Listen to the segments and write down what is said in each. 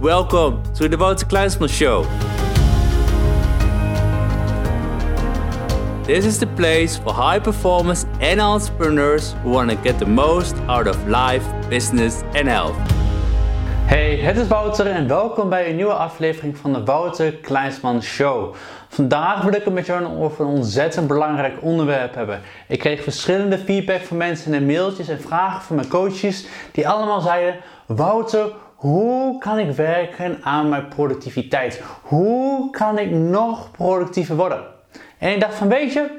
Welcome to the Wouter Kleinsman Show. This is the place for high performers and entrepreneurs who want to get the most out of life, business and health. Hey, het is Wouter en welkom bij een nieuwe aflevering van de Wouter Kleinsman Show. Vandaag wil ik het met jou over een ontzettend belangrijk onderwerp hebben. Ik kreeg verschillende feedback van mensen en mailtjes en vragen van mijn coaches die allemaal zeiden: Wouter, hoe kan ik werken aan mijn productiviteit? Hoe kan ik nog productiever worden? En ik dacht van weet je,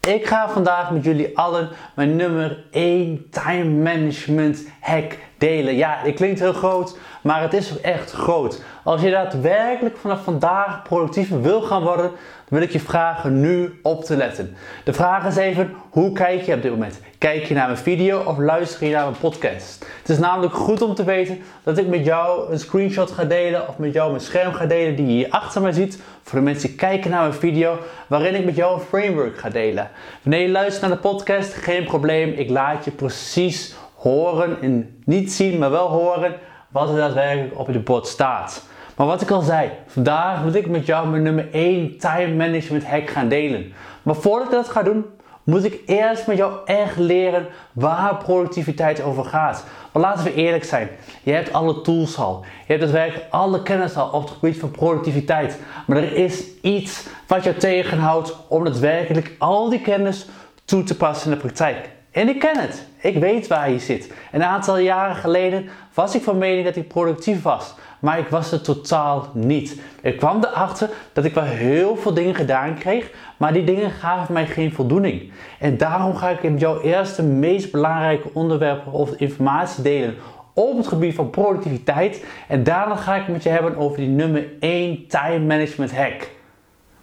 ik ga vandaag met jullie allen mijn nummer 1 time management hack delen. Ja, het klinkt heel groot, maar het is echt groot. Als je daadwerkelijk vanaf vandaag productiever wil gaan worden, dan wil ik je vragen nu op te letten. De vraag is even, hoe kijk je op dit moment? Kijk je naar mijn video of luister je naar mijn podcast? Het is namelijk goed om te weten dat ik met jou een screenshot ga delen of met jou mijn scherm ga delen die je hier achter mij ziet. Voor de mensen die kijken naar mijn video, waarin ik met jou een framework ga delen. Wanneer je luistert naar de podcast, geen probleem. Ik laat je precies horen en niet zien, maar wel horen wat er daadwerkelijk op je bord staat. Maar wat ik al zei, vandaag wil ik met jou mijn nummer 1 time management hack gaan delen. Maar voordat ik dat ga doen, moet ik eerst met jou echt leren waar productiviteit over gaat. Maar laten we eerlijk zijn, je hebt alle tools al. Je hebt daadwerkelijk alle kennis al op het gebied van productiviteit. Maar er is iets wat jou tegenhoudt om daadwerkelijk al die kennis toe te passen in de praktijk. En ik ken het. Ik weet waar je zit. Een aantal jaren geleden was ik van mening dat ik productief was. Maar ik was het totaal niet. Ik kwam erachter dat ik wel heel veel dingen gedaan kreeg, maar die dingen gaven mij geen voldoening. En daarom ga ik in jouw eerste meest belangrijke onderwerpen of informatie delen op het gebied van productiviteit. En daarna ga ik met je hebben over die nummer 1 time management hack.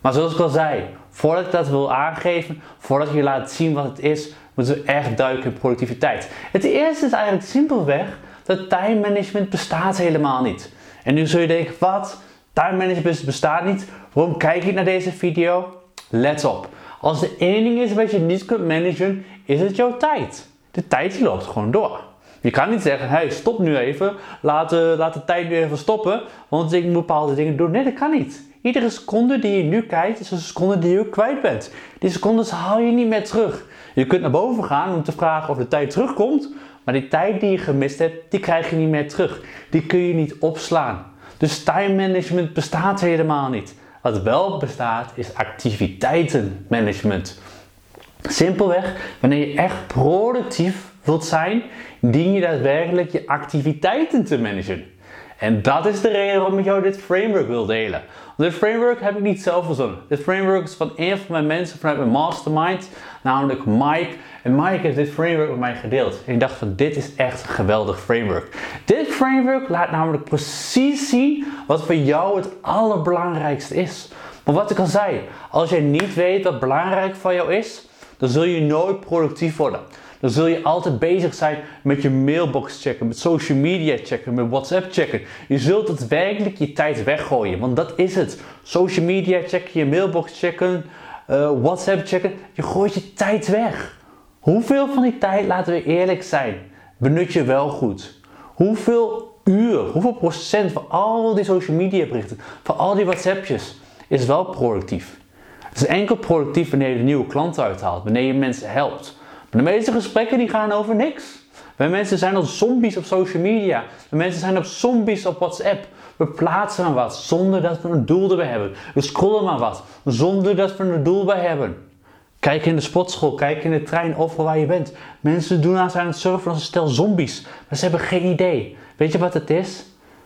Maar zoals ik al zei, voordat ik dat wil aangeven, voordat ik je laat zien wat het is, moeten we echt duiken in productiviteit. Het eerste is eigenlijk simpelweg dat time management bestaat helemaal niet. En nu zul je denken, wat? Time management bestaat niet. Waarom kijk je naar deze video? Let op. Als er één ding is wat je niet kunt managen, is het jouw tijd. De tijd loopt gewoon door. Je kan niet zeggen, hey, stop nu even, laat, uh, laat de tijd nu even stoppen, want ik moet bepaalde dingen doen. Nee, dat kan niet. Iedere seconde die je nu kijkt, is een seconde die je kwijt bent. Die secondes haal je niet meer terug. Je kunt naar boven gaan om te vragen of de tijd terugkomt, maar die tijd die je gemist hebt, die krijg je niet meer terug. Die kun je niet opslaan. Dus time management bestaat helemaal niet. Wat wel bestaat is activiteitenmanagement. Simpelweg, wanneer je echt productief wilt zijn, dien je daadwerkelijk je activiteiten te managen. En dat is de reden waarom ik jou dit framework wil delen. Dit framework heb ik niet zelf verzonnen. Dit framework is van een van mijn mensen vanuit mijn mastermind, namelijk Mike. En Mike heeft dit framework met mij gedeeld. En ik dacht van dit is echt een geweldig framework. Dit framework laat namelijk precies zien wat voor jou het allerbelangrijkste is. Maar wat ik al zei, als jij niet weet wat belangrijk voor jou is, dan zul je nooit productief worden dan zul je altijd bezig zijn met je mailbox checken, met social media checken, met WhatsApp checken. Je zult het werkelijk je tijd weggooien, want dat is het. Social media checken, je mailbox checken, uh, WhatsApp checken. Je gooit je tijd weg. Hoeveel van die tijd, laten we eerlijk zijn, benut je wel goed? Hoeveel uur, hoeveel procent van al die social media berichten, van al die WhatsAppjes, is wel productief? Het is enkel productief wanneer je de nieuwe klanten uithaalt, wanneer je mensen helpt. De meeste gesprekken die gaan over niks. Wij mensen zijn als zombies op social media. De mensen zijn op zombies op WhatsApp. We plaatsen maar wat zonder dat we een doel erbij hebben. We scrollen maar wat zonder dat we een doel bij hebben. Kijk in de sportschool, kijk in de trein, overal waar je bent. Mensen doen aan het surfen als een stel zombies. Maar ze hebben geen idee. Weet je wat het is?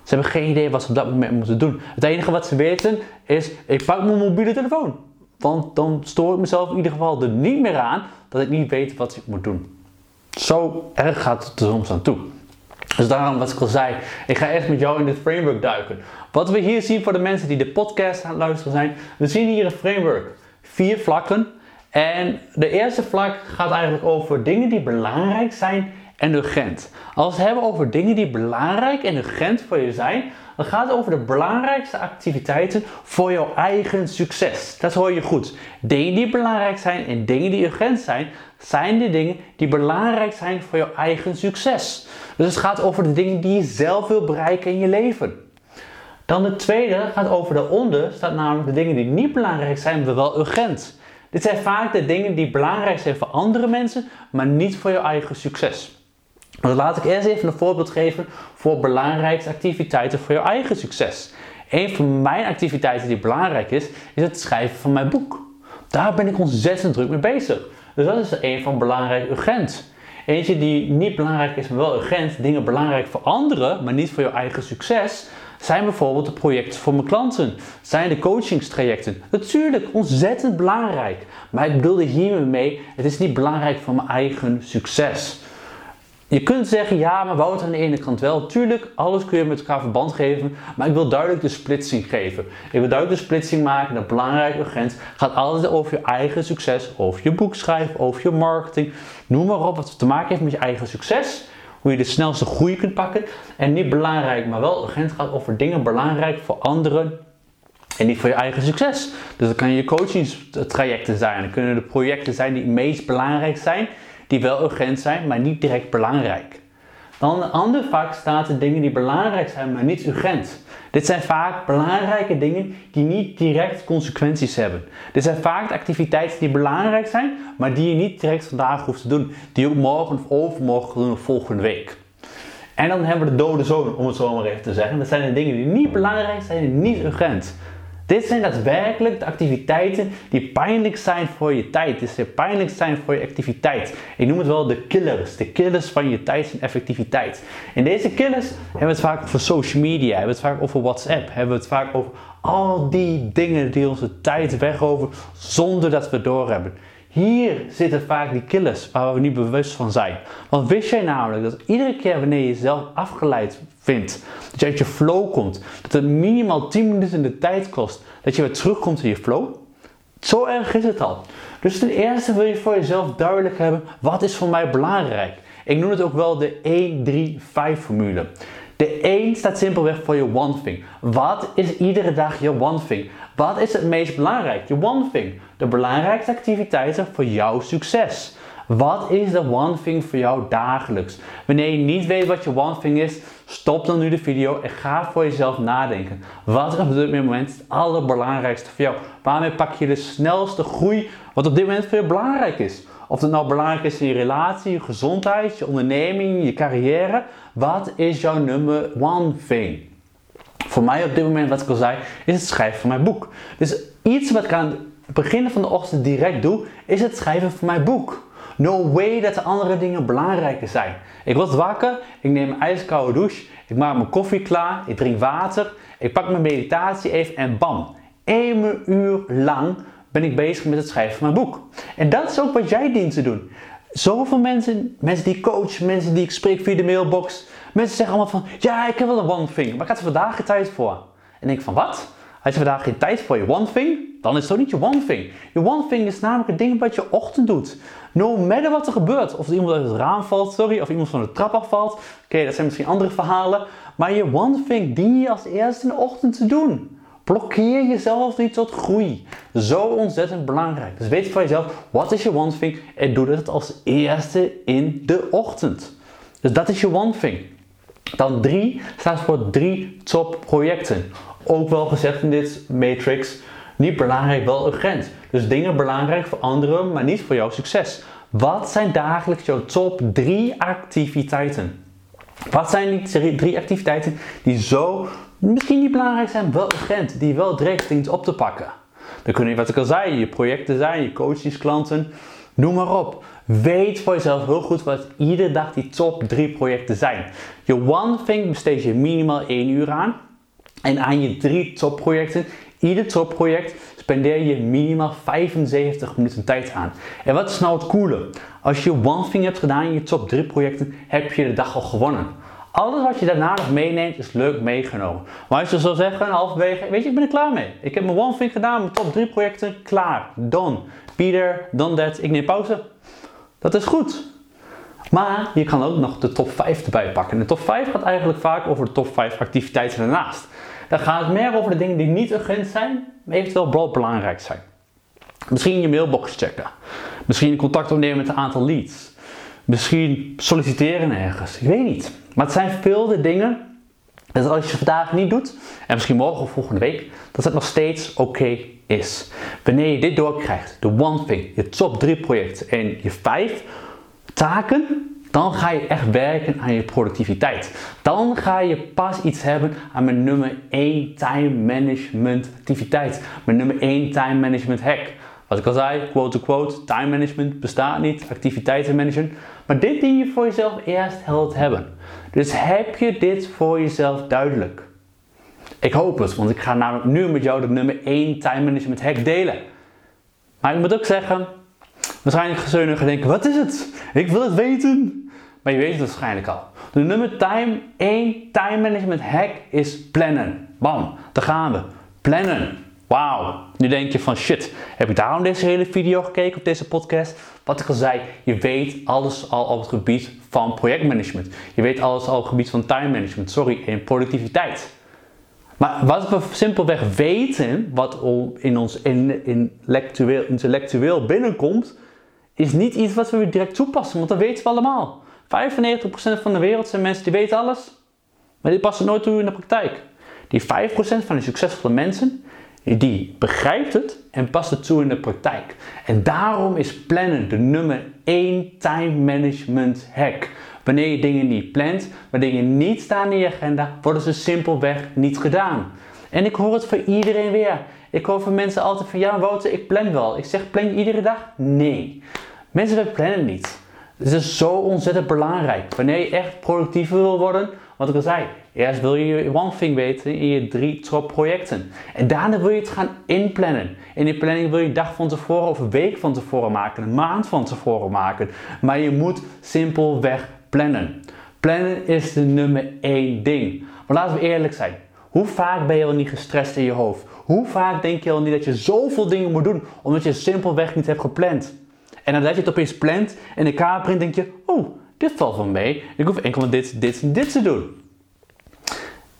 Ze hebben geen idee wat ze op dat moment moeten doen. Het enige wat ze weten is, ik pak mijn mobiele telefoon. Want dan stoor ik mezelf in ieder geval er niet meer aan dat ik niet weet wat ik moet doen. Zo erg gaat het er soms aan toe. Dus daarom, wat ik al zei, ik ga echt met jou in dit framework duiken. Wat we hier zien voor de mensen die de podcast aan het luisteren zijn, we zien hier een framework. Vier vlakken. En de eerste vlak gaat eigenlijk over dingen die belangrijk zijn en urgent. Als we het hebben over dingen die belangrijk en urgent voor je zijn, dan gaat het over de belangrijkste activiteiten voor jouw eigen succes. Dat hoor je goed. Dingen die belangrijk zijn en dingen die urgent zijn, zijn de dingen die belangrijk zijn voor jouw eigen succes. Dus het gaat over de dingen die je zelf wil bereiken in je leven. Dan de tweede gaat over de onder, staat namelijk de dingen die niet belangrijk zijn, maar wel urgent. Dit zijn vaak de dingen die belangrijk zijn voor andere mensen, maar niet voor je eigen succes. Dus laat ik eerst even een voorbeeld geven voor belangrijkste activiteiten voor je eigen succes. Een van mijn activiteiten die belangrijk is, is het schrijven van mijn boek. Daar ben ik ontzettend druk mee bezig. Dus dat is een van belangrijk urgent. Eentje die niet belangrijk is, maar wel urgent, dingen belangrijk voor anderen, maar niet voor je eigen succes, zijn bijvoorbeeld de projecten voor mijn klanten, zijn de coachingstrajecten. Natuurlijk, ontzettend belangrijk. Maar ik bedoelde hiermee mee, het is niet belangrijk voor mijn eigen succes. Je kunt zeggen, ja, maar Wouter aan de ene kant wel. Tuurlijk, alles kun je met elkaar verband geven. Maar ik wil duidelijk de splitsing geven. Ik wil duidelijk de splitsing maken. Dat belangrijk urgent gaat altijd over je eigen succes. Over je boek schrijven, over je marketing. Noem maar op wat te maken heeft met je eigen succes. Hoe je de snelste groei kunt pakken. En niet belangrijk, maar wel urgent gaat over dingen belangrijk voor anderen. En niet voor je eigen succes. Dus dat kan je coachingstrajecten zijn. Dat kunnen de projecten zijn die het meest belangrijk zijn die wel urgent zijn, maar niet direct belangrijk. Dan een ander vak staat de dingen die belangrijk zijn, maar niet urgent. Dit zijn vaak belangrijke dingen die niet direct consequenties hebben. Dit zijn vaak activiteiten die belangrijk zijn, maar die je niet direct vandaag hoeft te doen. Die je ook morgen of overmorgen doen of volgende week. En dan hebben we de dode zoon, om het zo maar even te zeggen. Dat zijn de dingen die niet belangrijk zijn en niet urgent. Dit zijn daadwerkelijk de activiteiten die pijnlijk zijn voor je tijd. Die pijnlijk zijn voor je activiteit. Ik noem het wel de killers. De killers van je tijd en effectiviteit. En deze killers hebben we het vaak over social media, hebben we het vaak over WhatsApp, hebben we het vaak over al die dingen die onze tijd wegroven zonder dat we doorhebben. Hier zitten vaak die killers waar we niet bewust van zijn. Want wist jij namelijk dat iedere keer wanneer je jezelf afgeleid vindt, dat je uit je flow komt, dat het minimaal 10 minuten in de tijd kost dat je weer terugkomt in je flow? Zo erg is het al. Dus ten eerste wil je voor jezelf duidelijk hebben, wat is voor mij belangrijk? Ik noem het ook wel de 1-3-5 formule. De 1 staat simpelweg voor je one thing. Wat is iedere dag je one thing? Wat is het meest belangrijk? Je one thing. De belangrijkste activiteiten voor jouw succes. Wat is de one thing voor jou dagelijks? Wanneer je niet weet wat je one thing is, stop dan nu de video en ga voor jezelf nadenken. Wat is op dit moment het allerbelangrijkste voor jou? Waarmee pak je de snelste groei wat op dit moment voor je belangrijk is? Of het nou belangrijk is in je relatie, je gezondheid, je onderneming, je carrière. Wat is jouw nummer one thing? Voor mij op dit moment, wat ik al zei, is het schrijven van mijn boek. Dus iets wat ik aan het begin van de ochtend direct doe, is het schrijven van mijn boek. No way dat de andere dingen belangrijker zijn. Ik word wakker, ik neem een ijskoude douche, ik maak mijn koffie klaar, ik drink water, ik pak mijn meditatie even en bam. 1 uur lang ben ik bezig met het schrijven van mijn boek. En dat is ook wat jij dient te doen. Zoveel mensen, mensen die ik coach, mensen die ik spreek via de mailbox, mensen zeggen allemaal van, ja, ik heb wel een one thing, maar ik had er vandaag tijd voor. En ik van, wat? Had je vandaag geen tijd voor je one thing? Dan is toch niet je one thing. Je one thing is namelijk het ding wat je ochtend doet. No matter wat er gebeurt. Of er iemand uit het raam valt, sorry, of iemand van de trap afvalt. Oké, dat zijn misschien andere verhalen. Maar je one thing dien je als eerste in de ochtend te doen. Blokkeer jezelf niet tot groei. Zo ontzettend belangrijk. Dus weet voor jezelf, wat is je one thing? En doe dat als eerste in de ochtend. Dus dat is je one thing. Dan drie staat voor drie top projecten. Ook wel gezegd in dit matrix, niet belangrijk, wel urgent. Dus dingen belangrijk voor anderen, maar niet voor jouw succes. Wat zijn dagelijks jouw top drie activiteiten? Wat zijn die drie activiteiten die zo misschien niet belangrijk zijn, wel urgent, die wel direct dient op te pakken? Dan kunnen, wat ik al zei, je projecten zijn, je coachingsklanten, noem maar op. Weet voor jezelf heel goed wat iedere dag die top 3 projecten zijn. Je one thing besteed je minimaal 1 uur aan. En aan je drie topprojecten, ieder topproject spendeer je minimaal 75 minuten tijd aan. En wat is nou het coole? Als je one thing hebt gedaan in je top 3 projecten, heb je de dag al gewonnen. Alles wat je daarna nog meeneemt is leuk meegenomen. Maar als je zou zeggen, halverwege, weet je, ik ben er klaar mee. Ik heb mijn one thing gedaan, mijn top 3 projecten, klaar, done. Peter, done that, ik neem pauze. Dat is goed. Maar je kan ook nog de top 5 erbij pakken. de top 5 gaat eigenlijk vaak over de top 5 activiteiten daarnaast. Dan gaat het meer over de dingen die niet urgent zijn, maar eventueel wel belangrijk zijn. Misschien je mailbox checken. Misschien contact opnemen met een aantal leads. Misschien solliciteren ergens. Ik weet niet. Maar het zijn veel de dingen Dus als je vandaag niet doet, en misschien morgen of volgende week, dat het nog steeds oké is. Wanneer je dit doorkrijgt, de one thing, je top 3 projecten en je 5 taken, dan ga je echt werken aan je productiviteit. Dan ga je pas iets hebben aan mijn nummer 1 time management activiteit. Mijn nummer 1 time management hack. Wat ik al zei, quote to quote, time management bestaat niet, activiteiten managen. Maar dit die je voor jezelf eerst helpt hebben. Dus heb je dit voor jezelf duidelijk? Ik hoop het, want ik ga namelijk nu met jou de nummer 1 time management hack delen. Maar ik moet ook zeggen, waarschijnlijk zul je nu gaan denken, wat is het? Ik wil het weten. Maar je weet het waarschijnlijk al. De nummer time 1 time management hack is plannen. Bam, daar gaan we. Plannen. Wauw. Nu denk je van shit, heb ik daarom deze hele video gekeken op deze podcast? Wat ik al zei, je weet alles al op het gebied van projectmanagement. Je weet alles al op het gebied van time management, sorry, en productiviteit. Maar wat we simpelweg weten, wat in ons intellectueel binnenkomt, is niet iets wat we direct toepassen, want dat weten we allemaal. 95% van de wereld zijn mensen die weten alles, maar die passen nooit toe in de praktijk. Die 5% van de succesvolle mensen, die begrijpt het en past het toe in de praktijk. En daarom is plannen de nummer 1 time management hack. Wanneer je dingen niet plant, wanneer dingen niet staan in je agenda, worden ze simpelweg niet gedaan. En ik hoor het voor iedereen weer. Ik hoor van mensen altijd van ja, Wouter, ik plan wel. Ik zeg, plan je iedere dag? Nee. Mensen plannen niet. Het is zo ontzettend belangrijk. Wanneer je echt productief wil worden, wat ik al zei, eerst wil je je one thing weten in je drie top projecten. En daarna wil je het gaan inplannen. In die planning wil je dag van tevoren of een week van tevoren maken, een maand van tevoren maken. Maar je moet simpelweg plannen. Plannen is de nummer één ding. Maar laten we eerlijk zijn. Hoe vaak ben je al niet gestrest in je hoofd? Hoe vaak denk je al niet dat je zoveel dingen moet doen omdat je simpelweg niet hebt gepland? En nadat je het opeens plant en in kaart brengt, denk je: Oh, dit valt van mee. Ik hoef enkel maar dit, dit en dit te doen.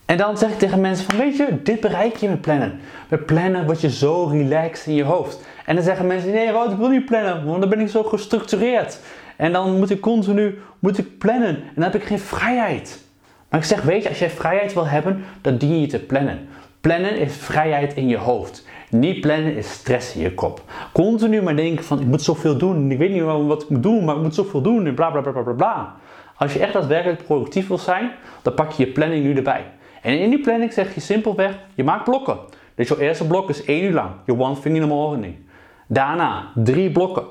En dan zeg ik tegen mensen van, weet je, dit bereik je met plannen. Met plannen word je zo relaxed in je hoofd. En dan zeggen mensen, nee Wout, ik wil niet plannen, want dan ben ik zo gestructureerd. En dan moet ik continu moet ik plannen en dan heb ik geen vrijheid. Maar ik zeg, weet je, als jij vrijheid wil hebben, dan dien je te plannen. Plannen is vrijheid in je hoofd. Niet plannen is stress in je kop. Continu maar denken van, ik moet zoveel doen, ik weet niet wat ik moet doen, maar ik moet zoveel doen en bla bla bla bla bla. Als je echt daadwerkelijk productief wil zijn, dan pak je je planning nu erbij. En in die planning zeg je simpelweg, je maakt blokken. Dus je eerste blok is 1 uur lang, je one thing in the morning. Daarna drie blokken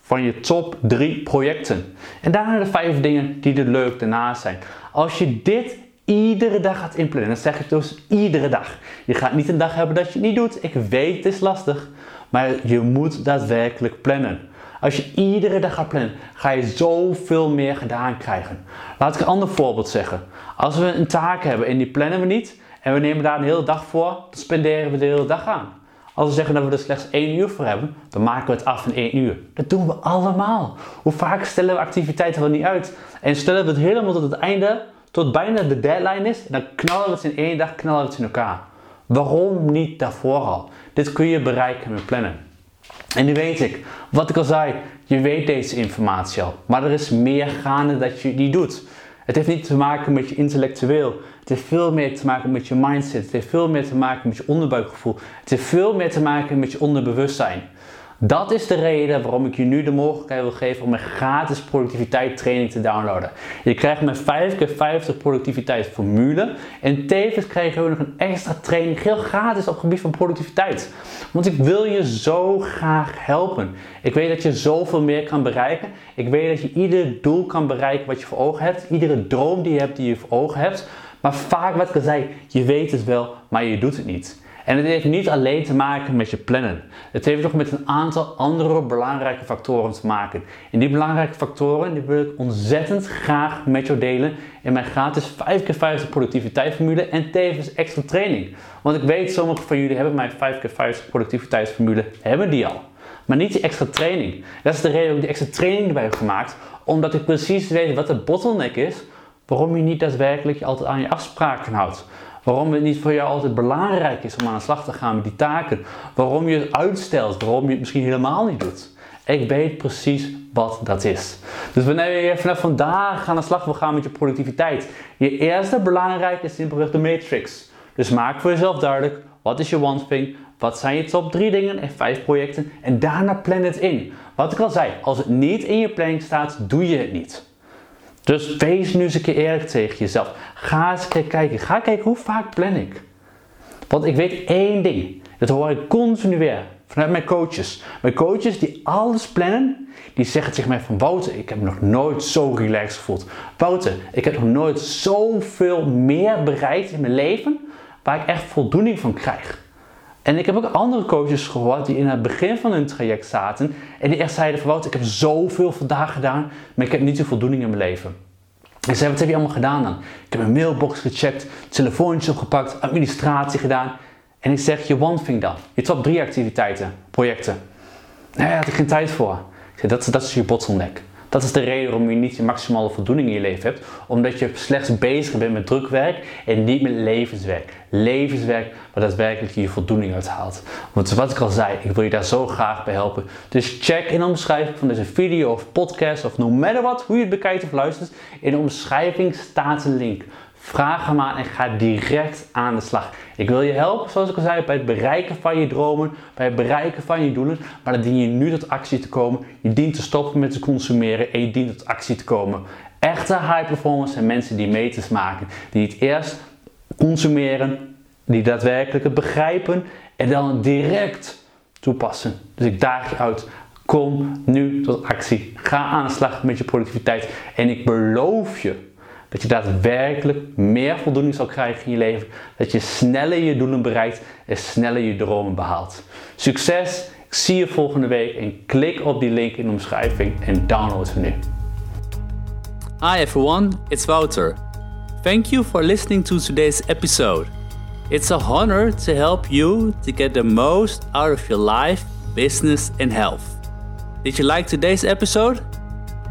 van je top 3 projecten. En daarna de vijf dingen die er leuk daarnaast zijn. Als je dit iedere dag gaat inplannen, dan zeg ik dus iedere dag. Je gaat niet een dag hebben dat je het niet doet. Ik weet het is lastig, maar je moet daadwerkelijk plannen. Als je iedere dag gaat plannen, ga je zoveel meer gedaan krijgen. Laat ik een ander voorbeeld zeggen. Als we een taak hebben en die plannen we niet en we nemen daar een hele dag voor, dan spenderen we de hele dag aan. Als we zeggen dat we er slechts één uur voor hebben, dan maken we het af in één uur. Dat doen we allemaal. Hoe vaak stellen we activiteiten wel niet uit? En stellen we het helemaal tot het einde, tot bijna de deadline is, dan knallen we het in één dag, knallen we het in elkaar. Waarom niet daarvoor al? Dit kun je bereiken met plannen. En nu weet ik, wat ik al zei, je weet deze informatie al. Maar er is meer gaande dat je die doet. Het heeft niet te maken met je intellectueel. Het heeft veel meer te maken met je mindset. Het heeft veel meer te maken met je onderbuikgevoel. Het heeft veel meer te maken met je onderbewustzijn. Dat is de reden waarom ik je nu de mogelijkheid wil geven om een gratis productiviteit training te downloaden. Je krijgt mijn 5x50 productiviteit formule en tevens krijg je ook nog een extra training heel gratis op het gebied van productiviteit. Want ik wil je zo graag helpen. Ik weet dat je zoveel meer kan bereiken. Ik weet dat je ieder doel kan bereiken wat je voor ogen hebt. Iedere droom die je hebt die je voor ogen hebt. Maar vaak wat ik al je weet het wel, maar je doet het niet. En het heeft niet alleen te maken met je plannen. Het heeft ook met een aantal andere belangrijke factoren te maken. En die belangrijke factoren die wil ik ontzettend graag met jou delen in mijn gratis 5x50 productiviteitsformule en tevens extra training. Want ik weet, sommigen van jullie hebben mijn 5x50 productiviteitsformule, hebben die al. Maar niet die extra training. Dat is de reden dat ik die extra training erbij heb gemaakt. Omdat ik precies weet wat de bottleneck is. Waarom je niet daadwerkelijk altijd aan je afspraken houdt. Waarom het niet voor jou altijd belangrijk is om aan de slag te gaan met die taken. Waarom je het uitstelt. Waarom je het misschien helemaal niet doet. Ik weet precies wat dat is. Dus wanneer je vanaf vandaag aan de slag wil gaan met je productiviteit, je eerste belangrijke is simpelweg de matrix. Dus maak voor jezelf duidelijk, wat is je one thing, wat zijn je top 3 dingen en 5 projecten en daarna plan het in. Wat ik al zei, als het niet in je planning staat, doe je het niet. Dus wees nu eens een keer eerlijk tegen jezelf. Ga eens een keer kijken. Ga kijken hoe vaak plan ik. Want ik weet één ding. Dat hoor ik continu weer vanuit mijn coaches. Mijn coaches die alles plannen, die zeggen tegen mij van Wouter, ik heb nog nooit zo relaxed gevoeld. Wouter, ik heb nog nooit zoveel meer bereikt in mijn leven waar ik echt voldoening van krijg. En ik heb ook andere coaches gehoord die in het begin van hun traject zaten en die echt zeiden van Wouter, ik heb zoveel vandaag gedaan, maar ik heb niet de voldoening in mijn leven. Ik zei, wat heb je allemaal gedaan dan? Ik heb mijn mailbox gecheckt, telefoontje opgepakt, administratie gedaan. En ik zeg, je one thing dan. Je top drie activiteiten, projecten. Nee, daar had ik geen tijd voor. Ik dat, dat is je bottleneck. Dat is de reden waarom je niet je maximale voldoening in je leven hebt. Omdat je slechts bezig bent met drukwerk en niet met levenswerk. Levenswerk waar daadwerkelijk je voldoening uithaalt. Want zoals ik al zei, ik wil je daar zo graag bij helpen. Dus check in de omschrijving van deze video of podcast of no matter what, hoe je het bekijkt of luistert. In de omschrijving staat een link. Vraag hem aan en ga direct aan de slag. Ik wil je helpen, zoals ik al zei, bij het bereiken van je dromen, bij het bereiken van je doelen. Maar dan dien je nu tot actie te komen. Je dient te stoppen met te consumeren en je dient tot actie te komen. Echte high performers zijn mensen die meters maken. Die het eerst consumeren, die daadwerkelijk het begrijpen en dan direct toepassen. Dus ik daag je uit. Kom nu tot actie. Ga aan de slag met je productiviteit. En ik beloof je dat je daadwerkelijk meer voldoening zal krijgen in je leven. Dat je sneller je doelen bereikt en sneller je dromen behaalt. Succes! Ik zie je volgende week en klik op die link in de omschrijving en download hem nu. Hi everyone, it's Wouter. Thank you for listening to today's episode. It's a honor to help you to get the most out of your life, business, and health. Did you like today's episode?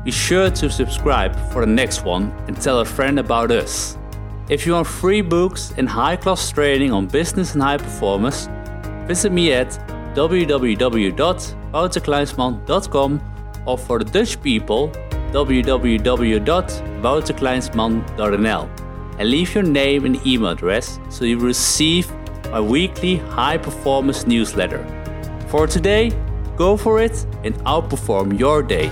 Be sure to subscribe for the next one and tell a friend about us. If you want free books and high class training on business and high performance, visit me at www.wouterkleinsman.com or for the Dutch people, www.wouterkleinsman.nl and leave your name and email address so you receive my weekly high performance newsletter. For today, go for it and outperform your day.